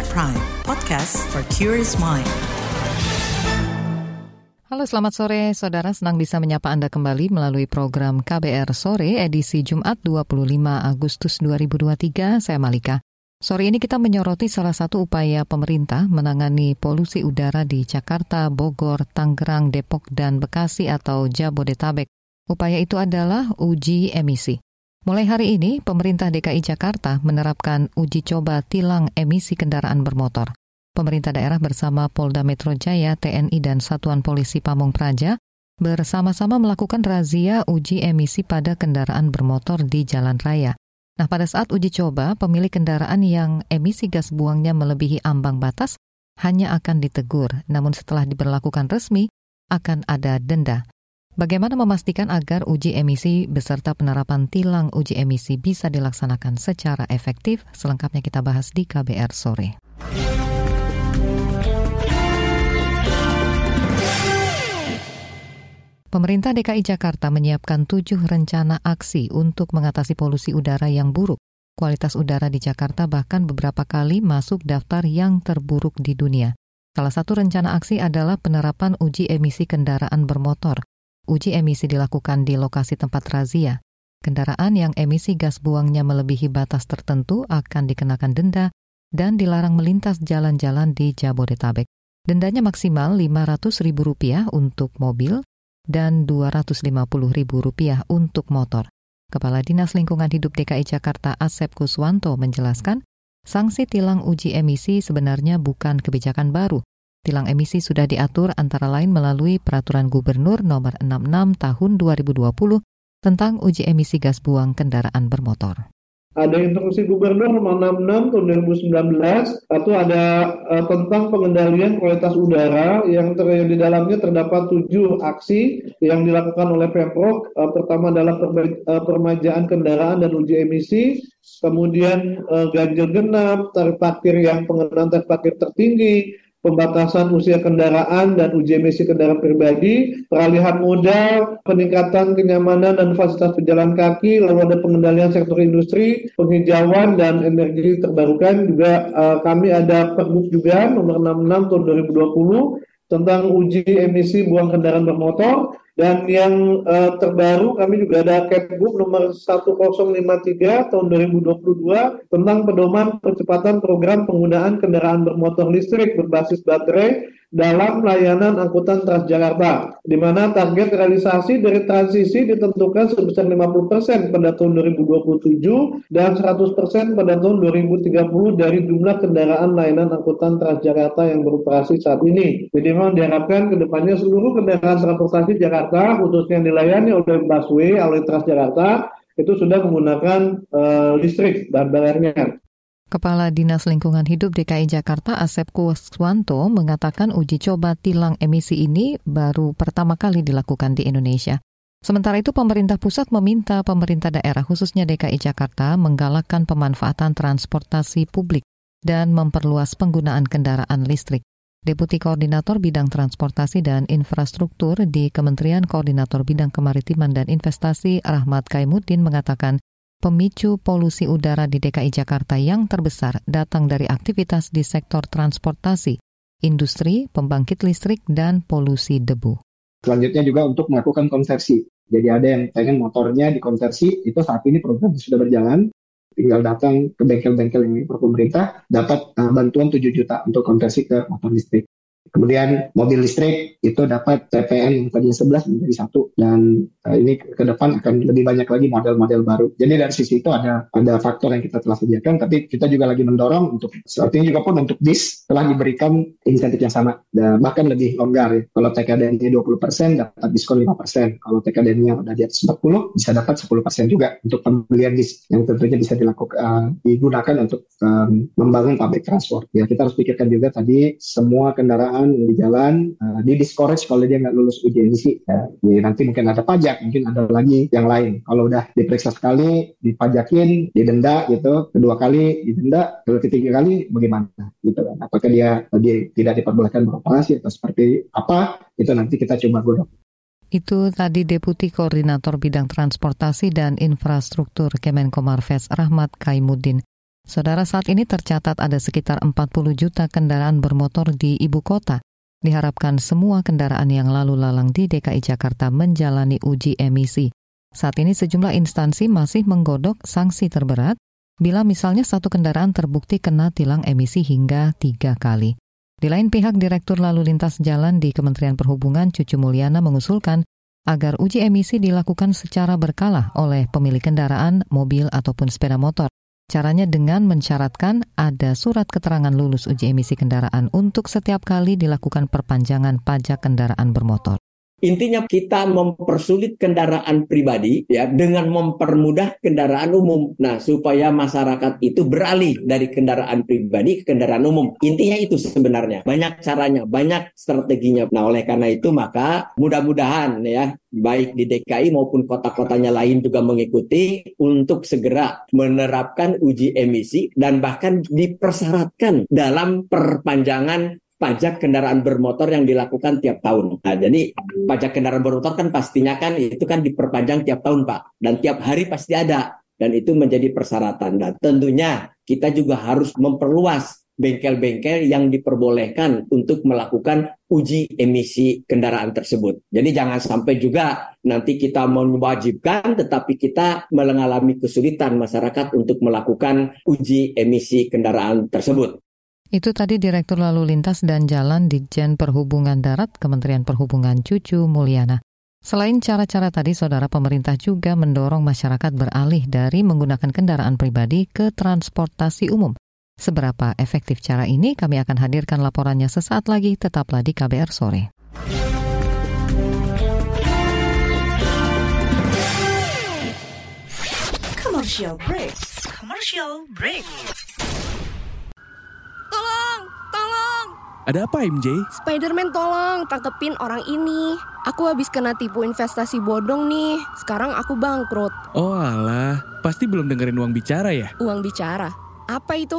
KBR Prime, podcast for curious mind. Halo selamat sore, saudara senang bisa menyapa Anda kembali melalui program KBR Sore edisi Jumat 25 Agustus 2023, saya Malika. Sore ini kita menyoroti salah satu upaya pemerintah menangani polusi udara di Jakarta, Bogor, Tangerang, Depok, dan Bekasi atau Jabodetabek. Upaya itu adalah uji emisi. Mulai hari ini, pemerintah DKI Jakarta menerapkan uji coba tilang emisi kendaraan bermotor. Pemerintah daerah bersama Polda Metro Jaya, TNI, dan Satuan Polisi Pamung Praja bersama-sama melakukan razia uji emisi pada kendaraan bermotor di jalan raya. Nah, pada saat uji coba, pemilik kendaraan yang emisi gas buangnya melebihi ambang batas hanya akan ditegur, namun setelah diberlakukan resmi, akan ada denda. Bagaimana memastikan agar uji emisi beserta penerapan tilang uji emisi bisa dilaksanakan secara efektif? Selengkapnya kita bahas di KBR sore. Pemerintah DKI Jakarta menyiapkan tujuh rencana aksi untuk mengatasi polusi udara yang buruk. Kualitas udara di Jakarta bahkan beberapa kali masuk daftar yang terburuk di dunia. Salah satu rencana aksi adalah penerapan uji emisi kendaraan bermotor uji emisi dilakukan di lokasi tempat razia. Kendaraan yang emisi gas buangnya melebihi batas tertentu akan dikenakan denda dan dilarang melintas jalan-jalan di Jabodetabek. Dendanya maksimal Rp500.000 untuk mobil dan Rp250.000 untuk motor. Kepala Dinas Lingkungan Hidup DKI Jakarta Asep Kuswanto menjelaskan, sanksi tilang uji emisi sebenarnya bukan kebijakan baru, Tilang emisi sudah diatur antara lain melalui Peraturan Gubernur Nomor 66 Tahun 2020 tentang uji emisi gas buang kendaraan bermotor. Ada instruksi Gubernur Nomor 66 Tahun 2019 atau ada uh, tentang pengendalian kualitas udara yang ter, di dalamnya terdapat tujuh aksi yang dilakukan oleh Pemprov. Uh, pertama adalah uh, permajaan kendaraan dan uji emisi, kemudian ganjil genap, tarif parkir yang pengenaan tarif parkir tertinggi, pembatasan usia kendaraan dan uji emisi kendaraan pribadi, peralihan modal, peningkatan kenyamanan dan fasilitas pejalan kaki, lalu ada pengendalian sektor industri, penghijauan dan energi terbarukan. Juga uh, kami ada Pergub juga nomor 66 tahun 2020 tentang uji emisi buang kendaraan bermotor dan yang uh, terbaru kami juga ada Kepgub nomor 1053 tahun 2022 tentang pedoman percepatan program penggunaan kendaraan bermotor listrik berbasis baterai dalam layanan angkutan Transjakarta, di mana target realisasi dari transisi ditentukan sebesar 50% pada tahun 2027 dan 100% pada tahun 2030 dari jumlah kendaraan layanan angkutan Transjakarta yang beroperasi saat ini. Jadi memang diharapkan ke depannya seluruh kendaraan transportasi Jakarta, khususnya yang dilayani oleh busway oleh Transjakarta, itu sudah menggunakan uh, listrik dan bayarnya. Kepala Dinas Lingkungan Hidup DKI Jakarta Asep Kuswanto mengatakan uji coba tilang emisi ini baru pertama kali dilakukan di Indonesia. Sementara itu pemerintah pusat meminta pemerintah daerah khususnya DKI Jakarta menggalakkan pemanfaatan transportasi publik dan memperluas penggunaan kendaraan listrik. Deputi Koordinator Bidang Transportasi dan Infrastruktur di Kementerian Koordinator Bidang Kemaritiman dan Investasi Rahmat Kaimuddin mengatakan pemicu polusi udara di DKI Jakarta yang terbesar datang dari aktivitas di sektor transportasi, industri, pembangkit listrik, dan polusi debu. Selanjutnya juga untuk melakukan konversi. Jadi ada yang pengen motornya dikonversi, itu saat ini program sudah berjalan. Tinggal datang ke bengkel-bengkel per pemerintah, dapat uh, bantuan 7 juta untuk konversi ke motor listrik. Kemudian mobil listrik itu dapat TPN yang tadinya 11 menjadi satu dan uh, ini ke depan akan lebih banyak lagi model-model baru. Jadi dari sisi itu ada ada faktor yang kita telah sediakan, tapi kita juga lagi mendorong untuk ini juga pun untuk bis telah diberikan insentif yang sama dan bahkan lebih longgar ya. Kalau TKDN-nya 20% dapat diskon 5%. Kalau TKDN-nya udah di atas 40 bisa dapat 10% juga untuk pembelian bis yang tentunya bisa dilakukan uh, digunakan untuk um, membangun public transport. Ya kita harus pikirkan juga tadi semua kendaraan kendaraan yang di jalan uh, di discourage kalau dia nggak lulus uji emisi ya. Jadi nanti mungkin ada pajak mungkin ada lagi yang lain kalau udah diperiksa sekali dipajakin didenda gitu kedua kali didenda kalau ketiga kali bagaimana gitu kan apakah dia dia tidak diperbolehkan beroperasi atau seperti apa itu nanti kita coba godok itu tadi Deputi Koordinator Bidang Transportasi dan Infrastruktur Kemenko Marves Rahmat Kaimuddin. Saudara saat ini tercatat ada sekitar 40 juta kendaraan bermotor di ibu kota. Diharapkan semua kendaraan yang lalu lalang di DKI Jakarta menjalani uji emisi. Saat ini sejumlah instansi masih menggodok sanksi terberat bila misalnya satu kendaraan terbukti kena tilang emisi hingga tiga kali. Di lain pihak, Direktur Lalu Lintas Jalan di Kementerian Perhubungan Cucu Mulyana mengusulkan agar uji emisi dilakukan secara berkala oleh pemilik kendaraan, mobil, ataupun sepeda motor. Caranya dengan mensyaratkan ada surat keterangan lulus uji emisi kendaraan untuk setiap kali dilakukan perpanjangan pajak kendaraan bermotor. Intinya kita mempersulit kendaraan pribadi ya dengan mempermudah kendaraan umum. Nah, supaya masyarakat itu beralih dari kendaraan pribadi ke kendaraan umum. Intinya itu sebenarnya. Banyak caranya, banyak strateginya. Nah, oleh karena itu maka mudah-mudahan ya baik di DKI maupun kota-kotanya lain juga mengikuti untuk segera menerapkan uji emisi dan bahkan dipersyaratkan dalam perpanjangan pajak kendaraan bermotor yang dilakukan tiap tahun. Nah, jadi pajak kendaraan bermotor kan pastinya kan itu kan diperpanjang tiap tahun, Pak. Dan tiap hari pasti ada. Dan itu menjadi persyaratan. Dan tentunya kita juga harus memperluas bengkel-bengkel yang diperbolehkan untuk melakukan uji emisi kendaraan tersebut. Jadi jangan sampai juga nanti kita mewajibkan tetapi kita mengalami kesulitan masyarakat untuk melakukan uji emisi kendaraan tersebut. Itu tadi Direktur Lalu Lintas dan Jalan Ditjen Perhubungan Darat Kementerian Perhubungan Cucu Mulyana. Selain cara-cara tadi, saudara pemerintah juga mendorong masyarakat beralih dari menggunakan kendaraan pribadi ke transportasi umum. Seberapa efektif cara ini, kami akan hadirkan laporannya sesaat lagi, tetaplah di KBR Sore. Commercial break. Commercial break. Ada apa MJ? Spiderman tolong tangkepin orang ini. Aku habis kena tipu investasi bodong nih. Sekarang aku bangkrut. Oh alah, pasti belum dengerin uang bicara ya? Uang bicara? Apa itu?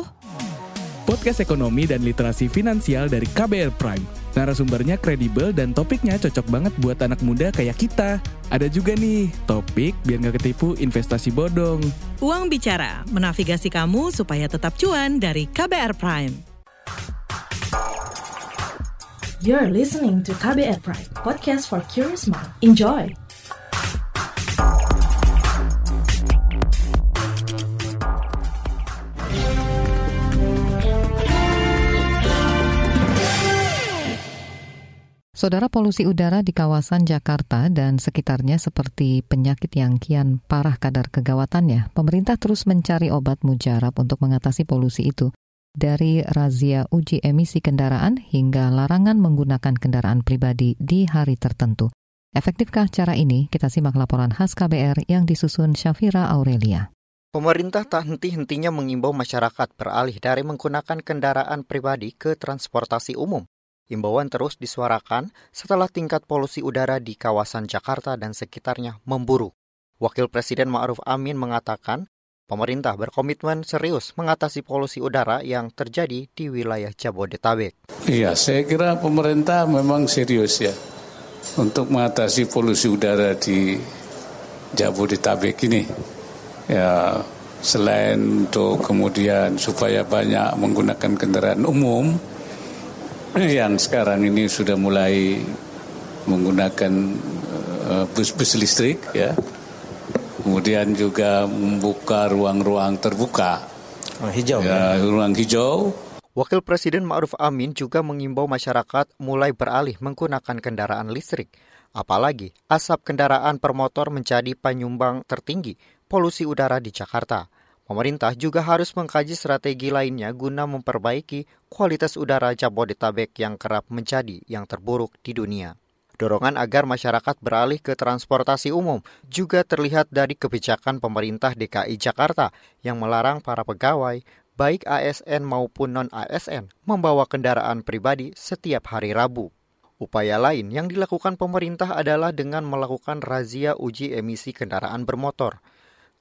Podcast ekonomi dan literasi finansial dari KBR Prime. Narasumbernya kredibel dan topiknya cocok banget buat anak muda kayak kita. Ada juga nih, topik biar nggak ketipu investasi bodong. Uang Bicara, menavigasi kamu supaya tetap cuan dari KBR Prime. You're listening to KBR Pride, podcast for curious mind. Enjoy! Saudara polusi udara di kawasan Jakarta dan sekitarnya seperti penyakit yang kian parah kadar kegawatannya, pemerintah terus mencari obat mujarab untuk mengatasi polusi itu dari razia uji emisi kendaraan hingga larangan menggunakan kendaraan pribadi di hari tertentu. Efektifkah cara ini? Kita simak laporan khas KBR yang disusun Syafira Aurelia. Pemerintah tak henti-hentinya mengimbau masyarakat beralih dari menggunakan kendaraan pribadi ke transportasi umum. Imbauan terus disuarakan setelah tingkat polusi udara di kawasan Jakarta dan sekitarnya memburuk. Wakil Presiden Ma'ruf Amin mengatakan Pemerintah berkomitmen serius mengatasi polusi udara yang terjadi di wilayah Jabodetabek. Iya, saya kira pemerintah memang serius ya untuk mengatasi polusi udara di Jabodetabek ini. Ya, selain untuk kemudian supaya banyak menggunakan kendaraan umum yang sekarang ini sudah mulai menggunakan eh, bus-bus listrik ya kemudian juga membuka ruang-ruang terbuka. Ruang hijau. Ya, ruang hijau. Wakil Presiden Ma'ruf Amin juga mengimbau masyarakat mulai beralih menggunakan kendaraan listrik. Apalagi asap kendaraan per motor menjadi penyumbang tertinggi polusi udara di Jakarta. Pemerintah juga harus mengkaji strategi lainnya guna memperbaiki kualitas udara Jabodetabek yang kerap menjadi yang terburuk di dunia. Dorongan agar masyarakat beralih ke transportasi umum juga terlihat dari kebijakan pemerintah DKI Jakarta yang melarang para pegawai, baik ASN maupun non-ASN, membawa kendaraan pribadi setiap hari Rabu. Upaya lain yang dilakukan pemerintah adalah dengan melakukan razia uji emisi kendaraan bermotor.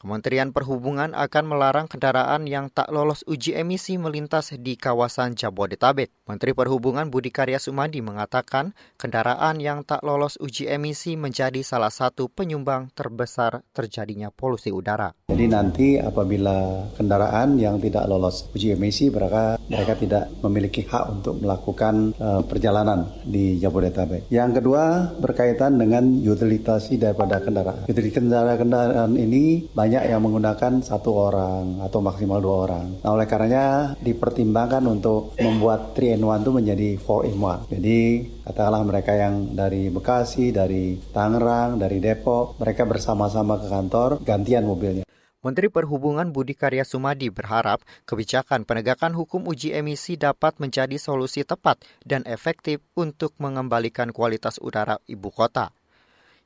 Kementerian Perhubungan akan melarang kendaraan yang tak lolos uji emisi melintas di kawasan Jabodetabek. Menteri Perhubungan Budi Karya Sumadi mengatakan kendaraan yang tak lolos uji emisi menjadi salah satu penyumbang terbesar terjadinya polusi udara. Jadi nanti apabila kendaraan yang tidak lolos uji emisi mereka mereka tidak memiliki hak untuk melakukan uh, perjalanan di Jabodetabek. Yang kedua berkaitan dengan utilisasi daripada kendaraan. Jadi kendaraan-kendaraan ini banyak yang menggunakan satu orang atau maksimal dua orang. Nah oleh karenanya dipertimbangkan untuk membuat 3 in 1 itu menjadi 4 in 1. Jadi katakanlah mereka yang dari Bekasi, dari Tangerang, dari Depok, mereka bersama-sama ke kantor gantian mobilnya. Menteri Perhubungan Budi Karya Sumadi berharap kebijakan penegakan hukum uji emisi dapat menjadi solusi tepat dan efektif untuk mengembalikan kualitas udara ibu kota.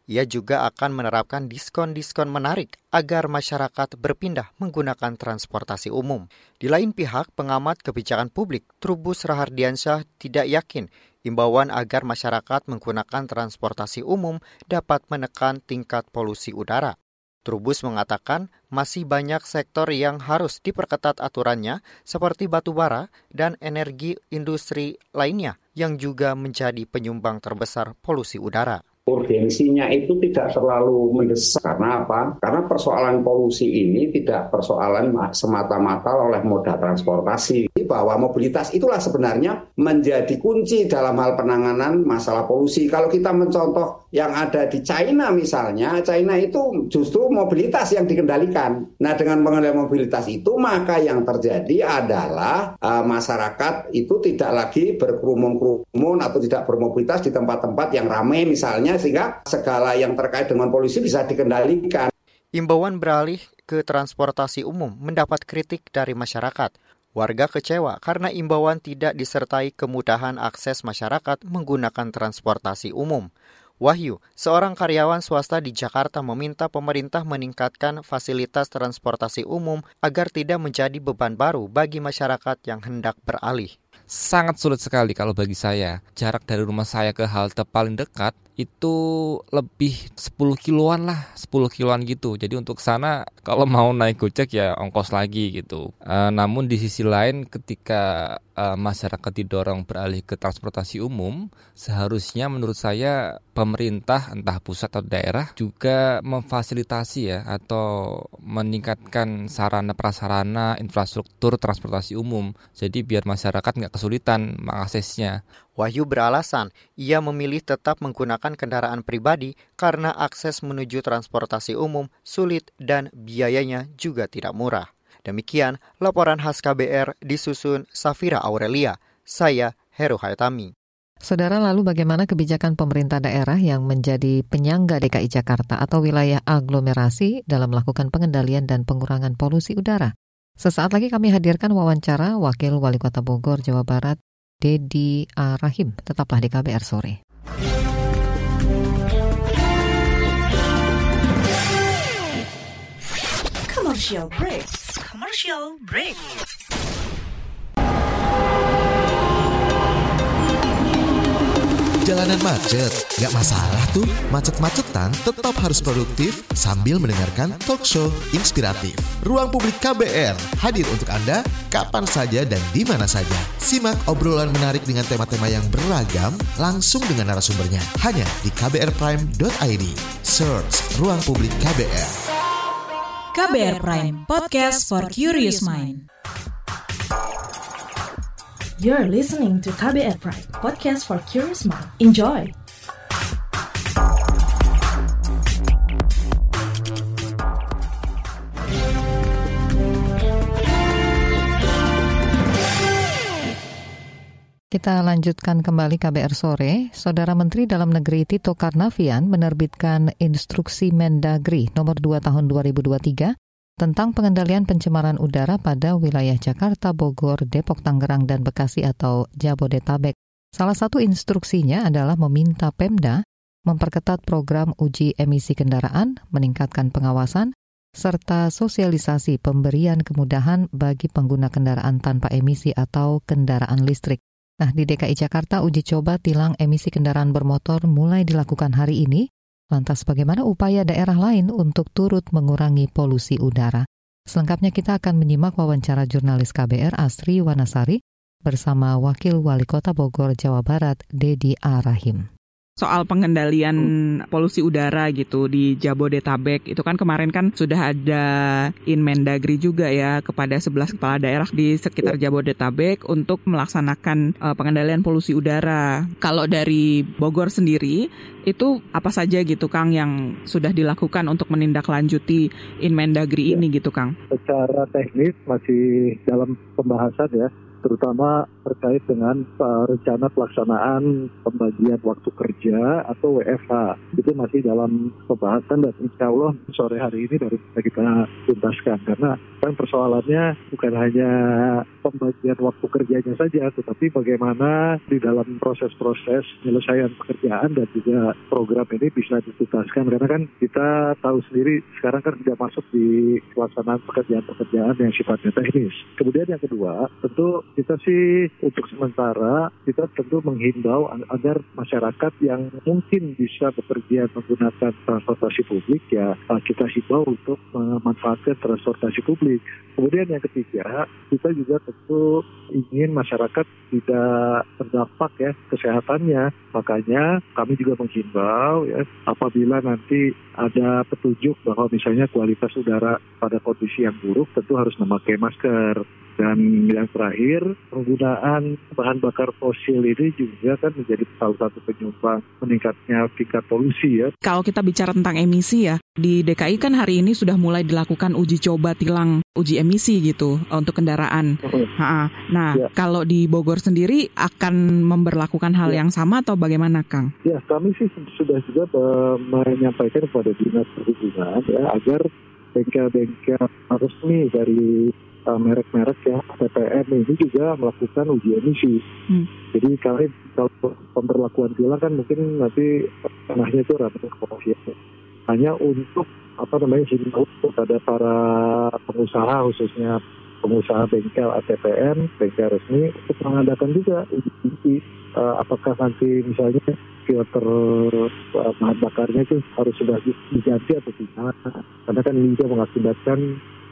Ia juga akan menerapkan diskon-diskon menarik agar masyarakat berpindah menggunakan transportasi umum. Di lain pihak, pengamat kebijakan publik Trubus Rahardiansyah tidak yakin imbauan agar masyarakat menggunakan transportasi umum dapat menekan tingkat polusi udara. Trubus mengatakan masih banyak sektor yang harus diperketat aturannya seperti batubara dan energi industri lainnya yang juga menjadi penyumbang terbesar polusi udara urgensinya itu tidak terlalu mendesak karena apa? Karena persoalan polusi ini tidak persoalan semata-mata oleh moda transportasi bahwa mobilitas itulah sebenarnya menjadi kunci dalam hal penanganan masalah polusi. Kalau kita mencontoh yang ada di China misalnya, China itu justru mobilitas yang dikendalikan. Nah, dengan pengendalian mobilitas itu maka yang terjadi adalah uh, masyarakat itu tidak lagi berkerumun-kerumun atau tidak bermobilitas di tempat-tempat yang ramai misalnya sehingga segala yang terkait dengan polisi bisa dikendalikan. Imbauan beralih ke transportasi umum mendapat kritik dari masyarakat. Warga kecewa karena imbauan tidak disertai kemudahan akses masyarakat menggunakan transportasi umum. Wahyu, seorang karyawan swasta di Jakarta meminta pemerintah meningkatkan fasilitas transportasi umum agar tidak menjadi beban baru bagi masyarakat yang hendak beralih. Sangat sulit sekali kalau bagi saya. Jarak dari rumah saya ke halte paling dekat itu lebih 10 kiloan lah 10 kiloan gitu. Jadi untuk sana kalau mau naik gojek ya ongkos lagi gitu. E, namun di sisi lain ketika e, masyarakat didorong beralih ke transportasi umum seharusnya menurut saya pemerintah entah pusat atau daerah juga memfasilitasi ya atau meningkatkan sarana prasarana infrastruktur transportasi umum. Jadi biar masyarakat nggak kesulitan mengaksesnya Wahyu beralasan ia memilih tetap menggunakan kendaraan pribadi karena akses menuju transportasi umum sulit dan biayanya juga tidak murah. Demikian laporan khas KBR disusun Safira Aurelia. Saya Heru Hayatami. Saudara, lalu bagaimana kebijakan pemerintah daerah yang menjadi penyangga DKI Jakarta atau wilayah aglomerasi dalam melakukan pengendalian dan pengurangan polusi udara? Sesaat lagi kami hadirkan wawancara Wakil Wali Kota Bogor, Jawa Barat, Dedi Rahim. Tetaplah di KBR sore. Commercial break. Commercial break. Jalanan macet, nggak masalah tuh. Macet-macetan tetap harus produktif sambil mendengarkan talk show inspiratif. Ruang Publik KBR hadir untuk Anda kapan saja dan di mana saja. Simak obrolan menarik dengan tema-tema yang beragam langsung dengan narasumbernya. Hanya di kbrprime.id. Search Ruang Publik KBR. KBR Prime, podcast for curious mind. You're listening to KBR Pride, podcast for curious mind. Enjoy! Kita lanjutkan kembali KBR sore. Saudara Menteri Dalam Negeri Tito Karnavian menerbitkan instruksi Mendagri nomor 2 tahun 2023 tentang pengendalian pencemaran udara pada wilayah Jakarta, Bogor, Depok, Tangerang, dan Bekasi atau Jabodetabek. Salah satu instruksinya adalah meminta Pemda memperketat program uji emisi kendaraan, meningkatkan pengawasan, serta sosialisasi pemberian kemudahan bagi pengguna kendaraan tanpa emisi atau kendaraan listrik. Nah, di DKI Jakarta uji coba tilang emisi kendaraan bermotor mulai dilakukan hari ini Lantas bagaimana upaya daerah lain untuk turut mengurangi polusi udara? Selengkapnya kita akan menyimak wawancara jurnalis KBR Asri Wanasari bersama Wakil Wali Kota Bogor, Jawa Barat, Dedi Arahim soal pengendalian polusi udara gitu di Jabodetabek. Itu kan kemarin kan sudah ada Inmendagri juga ya kepada 11 kepala daerah di sekitar Jabodetabek untuk melaksanakan uh, pengendalian polusi udara. Kalau dari Bogor sendiri itu apa saja gitu Kang yang sudah dilakukan untuk menindaklanjuti Inmendagri ini gitu Kang? Secara teknis masih dalam pembahasan ya terutama terkait dengan uh, rencana pelaksanaan pembagian waktu kerja atau WFH. Itu masih dalam pembahasan dan insya Allah sore hari ini baru bisa kita tuntaskan. Karena kan persoalannya bukan hanya pembagian waktu kerjanya saja, tetapi bagaimana di dalam proses-proses penyelesaian pekerjaan dan juga program ini bisa dituntaskan. Karena kan kita tahu sendiri sekarang kan tidak masuk di pelaksanaan pekerjaan-pekerjaan yang sifatnya teknis. Kemudian yang kedua, tentu kita sih untuk sementara kita tentu menghimbau agar masyarakat yang mungkin bisa bepergian menggunakan transportasi publik ya kita himbau untuk memanfaatkan transportasi publik. Kemudian yang ketiga, kita juga tentu ingin masyarakat tidak terdampak ya kesehatannya. Makanya kami juga menghimbau ya apabila nanti ada petunjuk bahwa misalnya kualitas udara pada kondisi yang buruk tentu harus memakai masker. Dan yang terakhir, penggunaan bahan bakar fosil ini juga kan menjadi salah satu penyumbang meningkatnya tingkat polusi ya. Kalau kita bicara tentang emisi ya, di DKI kan hari ini sudah mulai dilakukan uji coba tilang uji emisi gitu eh, untuk kendaraan. Ha Nah, ya. kalau di Bogor sendiri akan memperlakukan hal ya. yang sama atau bagaimana, Kang? Ya, kami sih sudah juga menyampaikan kepada dinas perhubungan ya agar bengkel-bengkel resmi dari uh, merek-merek ya PPM ini juga melakukan uji emisi. Hmm. Jadi kami kalau pemberlakuan tilang kan mungkin nanti tengahnya itu rapat komisi hanya untuk apa namanya himbau kepada para pengusaha khususnya pengusaha bengkel ATPN, bengkel resmi untuk mengadakan juga uji uh, apakah nanti misalnya filter uh, bahan bakarnya itu harus sudah diganti atau tidak karena kan ini juga mengakibatkan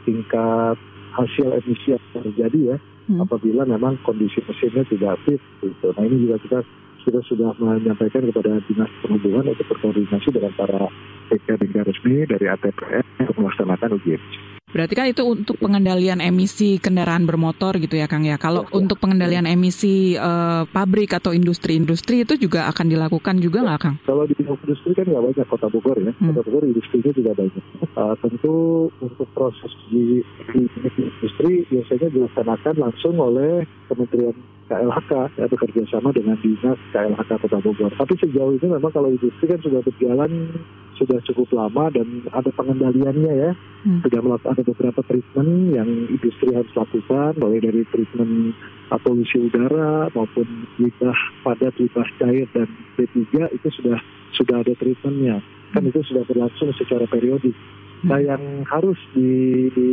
tingkat hasil emisi yang terjadi ya hmm. apabila memang kondisi mesinnya tidak fit gitu. Nah ini juga kita kita sudah menyampaikan kepada dinas perhubungan untuk berkoordinasi dengan para bengkel resmi dari ATPN untuk melaksanakan uji emisi. Berarti kan itu untuk pengendalian emisi kendaraan bermotor gitu ya Kang ya. Kalau ya, untuk pengendalian emisi uh, pabrik atau industri-industri itu juga akan dilakukan juga nggak ya. Kang? Kalau di industri kan nggak banyak Kota Bogor ya. Hmm. Kota Bogor industrinya juga banyak. Uh, tentu untuk proses di, di industri biasanya dilaksanakan langsung oleh Kementerian KLHK ya bekerja sama dengan dinas KLHK Kota Bogor. Tapi sejauh ini memang kalau industri kan sudah berjalan sudah cukup lama dan ada pengendaliannya ya. Hmm. Sudah melakukan ada beberapa treatment yang industri harus lakukan, mulai dari treatment polusi udara maupun limbah padat, limbah cair dan B3 itu sudah sudah ada treatmentnya. Kan itu sudah berlangsung secara periodik. Nah hmm. yang harus di, di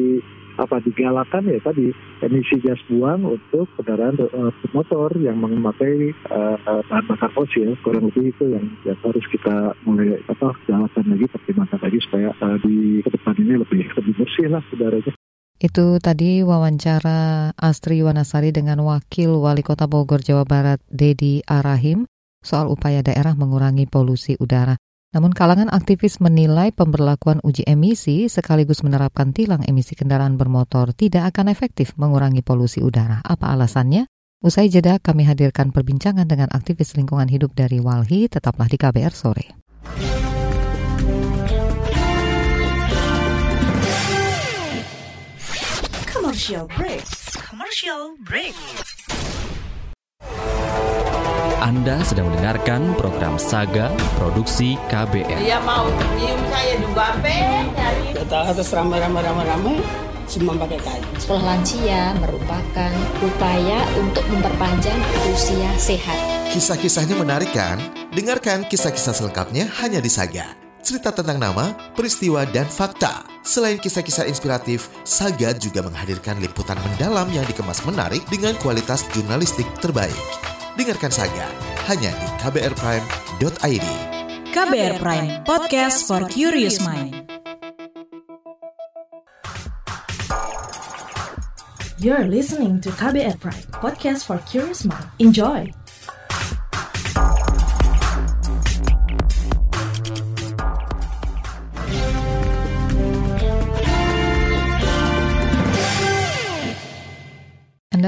apa digalakan ya tadi emisi gas buang untuk kendaraan uh, motor yang memakai uh, bahan bakar fosil kurang lebih itu yang, yang harus kita mulai apa galakan lagi pertimbangkan lagi supaya uh, di ke depan ini lebih lebih bersih lah udaranya. Itu tadi wawancara Astri Wanasari dengan Wakil Wali Kota Bogor, Jawa Barat, Dedi Arahim, soal upaya daerah mengurangi polusi udara. Namun kalangan aktivis menilai pemberlakuan uji emisi sekaligus menerapkan tilang emisi kendaraan bermotor tidak akan efektif mengurangi polusi udara. Apa alasannya? Usai jeda kami hadirkan perbincangan dengan aktivis lingkungan hidup dari Walhi, tetaplah di KBR sore. Commercial break. Commercial break. Anda sedang mendengarkan program Saga Produksi KBR. Dia mau nyium saya juga dari. Kita harus ramai-ramai-ramai-ramai semua pakai kain. Sekolah lansia merupakan upaya untuk memperpanjang usia sehat. Kisah-kisahnya menarik kan? Dengarkan kisah-kisah selengkapnya hanya di Saga. Cerita tentang nama, peristiwa, dan fakta. Selain kisah-kisah inspiratif, Saga juga menghadirkan liputan mendalam yang dikemas menarik dengan kualitas jurnalistik terbaik. Dengarkan saja hanya di kbrprime.id. KBR Prime, podcast for curious mind. You're listening to KBR Pride, podcast for curious mind. Enjoy!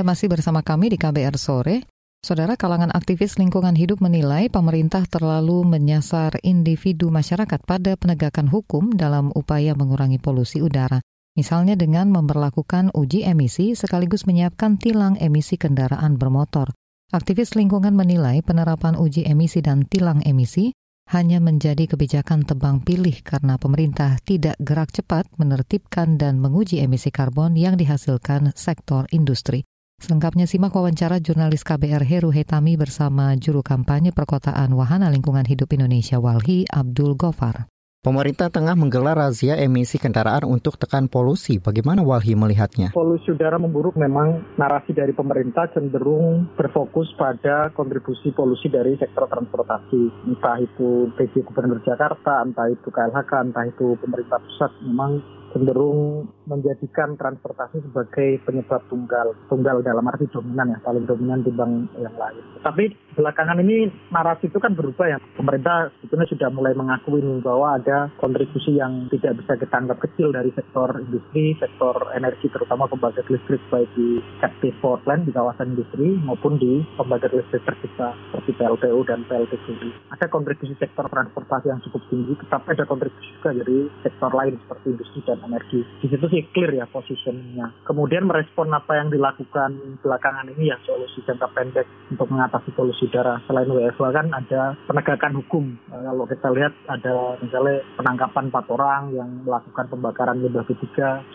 Anda masih bersama kami di KBR Sore. Saudara kalangan aktivis lingkungan hidup menilai pemerintah terlalu menyasar individu masyarakat pada penegakan hukum dalam upaya mengurangi polusi udara. Misalnya dengan memperlakukan uji emisi sekaligus menyiapkan tilang emisi kendaraan bermotor. Aktivis lingkungan menilai penerapan uji emisi dan tilang emisi hanya menjadi kebijakan tebang pilih karena pemerintah tidak gerak cepat menertibkan dan menguji emisi karbon yang dihasilkan sektor industri. Selengkapnya simak wawancara jurnalis KBR Heru Hetami bersama juru kampanye perkotaan Wahana Lingkungan Hidup Indonesia Walhi Abdul Gofar. Pemerintah tengah menggelar razia emisi kendaraan untuk tekan polusi. Bagaimana Walhi melihatnya? Polusi udara memburuk memang narasi dari pemerintah cenderung berfokus pada kontribusi polusi dari sektor transportasi. Entah itu PJ Gubernur Jakarta, entah itu KLHK, entah itu pemerintah pusat memang cenderung menjadikan transportasi sebagai penyebab tunggal. Tunggal dalam arti dominan ya, paling dominan dibanding yang lain. Tapi belakangan ini narasi itu kan berubah ya. Pemerintah sebetulnya sudah mulai mengakui bahwa ada kontribusi yang tidak bisa kita kecil dari sektor industri, sektor energi terutama pembangkit listrik baik di captive power plant di kawasan industri maupun di pembangkit listrik terpisah seperti PLTU dan PLTGI. Ada kontribusi sektor transportasi yang cukup tinggi, tetapi ada kontribusi juga dari sektor lain seperti industri dan energi. Di situ sih clear ya posisinya. Kemudian merespon apa yang dilakukan belakangan ini ya solusi jangka pendek untuk mengatasi polusi udara. Selain WFH kan ada penegakan hukum. Eh, kalau kita lihat ada misalnya penangkapan empat orang yang melakukan pembakaran limbah B3.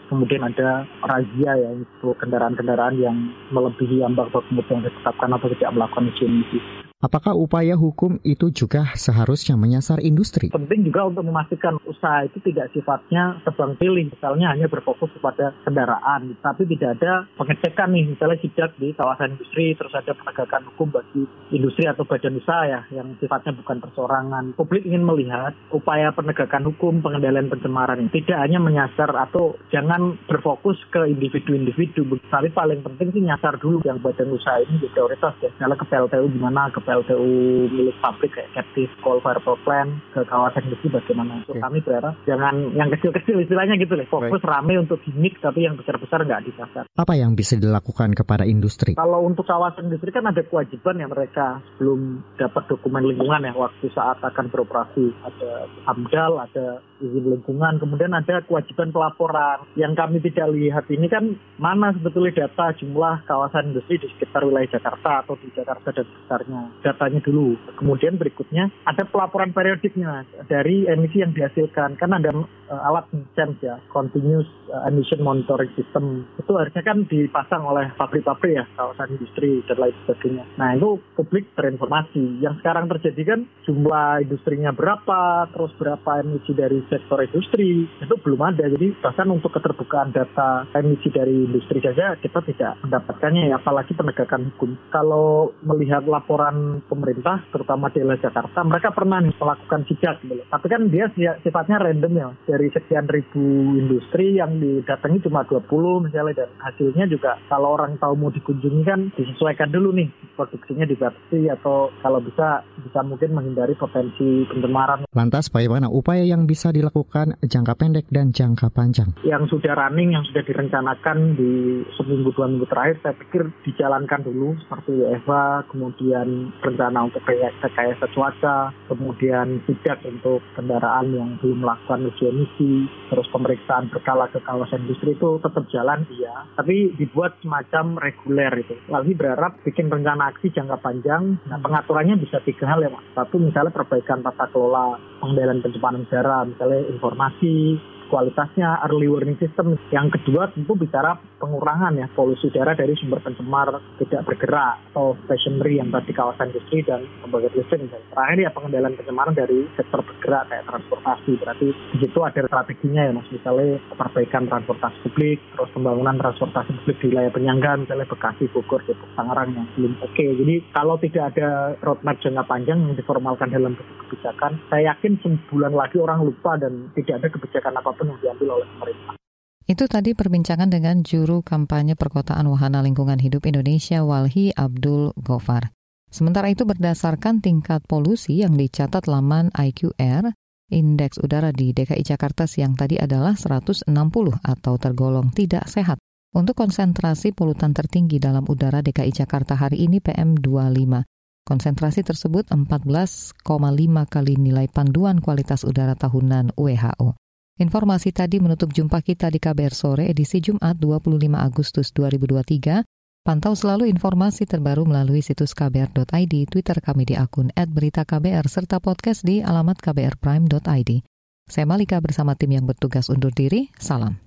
Kemudian ada razia ya untuk kendaraan-kendaraan yang melebihi ambang batas yang ditetapkan atau tidak melakukan uji emisi. Apakah upaya hukum itu juga seharusnya menyasar industri? Penting juga untuk memastikan usaha itu tidak sifatnya tebang pilih, misalnya hanya berfokus kepada kendaraan, tapi tidak ada pengecekan nih, misalnya sidak di kawasan industri, terus ada penegakan hukum bagi industri atau badan usaha ya, yang sifatnya bukan persorangan. Publik ingin melihat upaya penegakan hukum, pengendalian pencemaran tidak hanya menyasar atau jangan berfokus ke individu-individu, tapi paling penting sih nyasar dulu yang badan usaha ini di prioritas ya, misalnya ke PLTU gimana, ke PLTU milik pabrik kayak captive coal fire power plant ke kawasan industri bagaimana. Okay. kami berharap jangan yang kecil-kecil istilahnya gitu deh. Fokus Baik. rame untuk gimmick tapi yang besar-besar nggak disasar. Apa yang bisa dilakukan kepada industri? Kalau untuk kawasan industri kan ada kewajiban yang mereka belum dapat dokumen lingkungan ya waktu saat akan beroperasi. Ada AMDAL, ada izin lingkungan, kemudian ada kewajiban pelaporan. Yang kami tidak lihat ini kan mana sebetulnya data jumlah kawasan industri di sekitar wilayah Jakarta atau di Jakarta dan sekitarnya datanya dulu. Kemudian berikutnya ada pelaporan periodiknya dari emisi yang dihasilkan. Kan ada uh, alat sense ya, continuous uh, emission monitoring system. Itu harusnya kan dipasang oleh pabrik-pabrik ya, kawasan industri dan lain sebagainya. Nah itu publik berinformasi. Yang sekarang terjadi kan jumlah industrinya berapa, terus berapa emisi dari sektor industri, itu belum ada. Jadi bahkan untuk keterbukaan data emisi dari industri saja kita tidak mendapatkannya ya, apalagi penegakan hukum. Kalau melihat laporan pemerintah, terutama di Jakarta, mereka pernah nih melakukan sidak gitu. Tapi kan dia sifatnya random ya. Dari sekian ribu industri yang didatangi cuma 20 misalnya dan hasilnya juga kalau orang tahu mau dikunjungi kan disesuaikan dulu nih produksinya dibatasi atau kalau bisa bisa mungkin menghindari potensi pencemaran. Lantas bagaimana upaya yang bisa dilakukan jangka pendek dan jangka panjang? Yang sudah running, yang sudah direncanakan di seminggu dua minggu terakhir saya pikir dijalankan dulu seperti WFA, kemudian rencana untuk rekayasa cuaca, kemudian sidak untuk kendaraan yang belum melakukan uji emisi, terus pemeriksaan berkala ke kawasan industri itu tetap jalan iya, tapi dibuat semacam reguler itu. Lalu berharap bikin rencana aksi jangka panjang, nah pengaturannya bisa tiga hal ya Mas. Satu misalnya perbaikan tata kelola pengendalian pencemaran udara, misalnya informasi, kualitasnya, early warning system. Yang kedua tentu bicara pengurangan ya polusi udara dari sumber pencemar tidak bergerak atau stationary yang tadi kawasan industri dan pembangkit listrik misalnya. Terakhir ya pengendalian pencemaran dari sektor bergerak kayak transportasi. Berarti di ada strateginya ya mas. Misalnya perbaikan transportasi publik, terus pembangunan transportasi publik di wilayah penyangga misalnya Bekasi, Bogor, Depok, Tangerang yang belum oke. Okay. Jadi kalau tidak ada roadmap jangka panjang yang diformalkan dalam kebijakan, saya yakin sebulan lagi orang lupa dan tidak ada kebijakan apa pun yang diambil oleh pemerintah. Itu tadi perbincangan dengan juru kampanye perkotaan Wahana Lingkungan Hidup Indonesia Walhi Abdul Gofar. Sementara itu berdasarkan tingkat polusi yang dicatat laman IQR, indeks udara di DKI Jakarta siang tadi adalah 160 atau tergolong tidak sehat. Untuk konsentrasi polutan tertinggi dalam udara DKI Jakarta hari ini PM25. Konsentrasi tersebut 14,5 kali nilai panduan kualitas udara tahunan WHO. Informasi tadi menutup jumpa kita di KBR Sore edisi Jumat 25 Agustus 2023. Pantau selalu informasi terbaru melalui situs kbr.id, Twitter kami di akun @beritaKBR serta podcast di alamat kbrprime.id. Saya Malika bersama tim yang bertugas undur diri. Salam.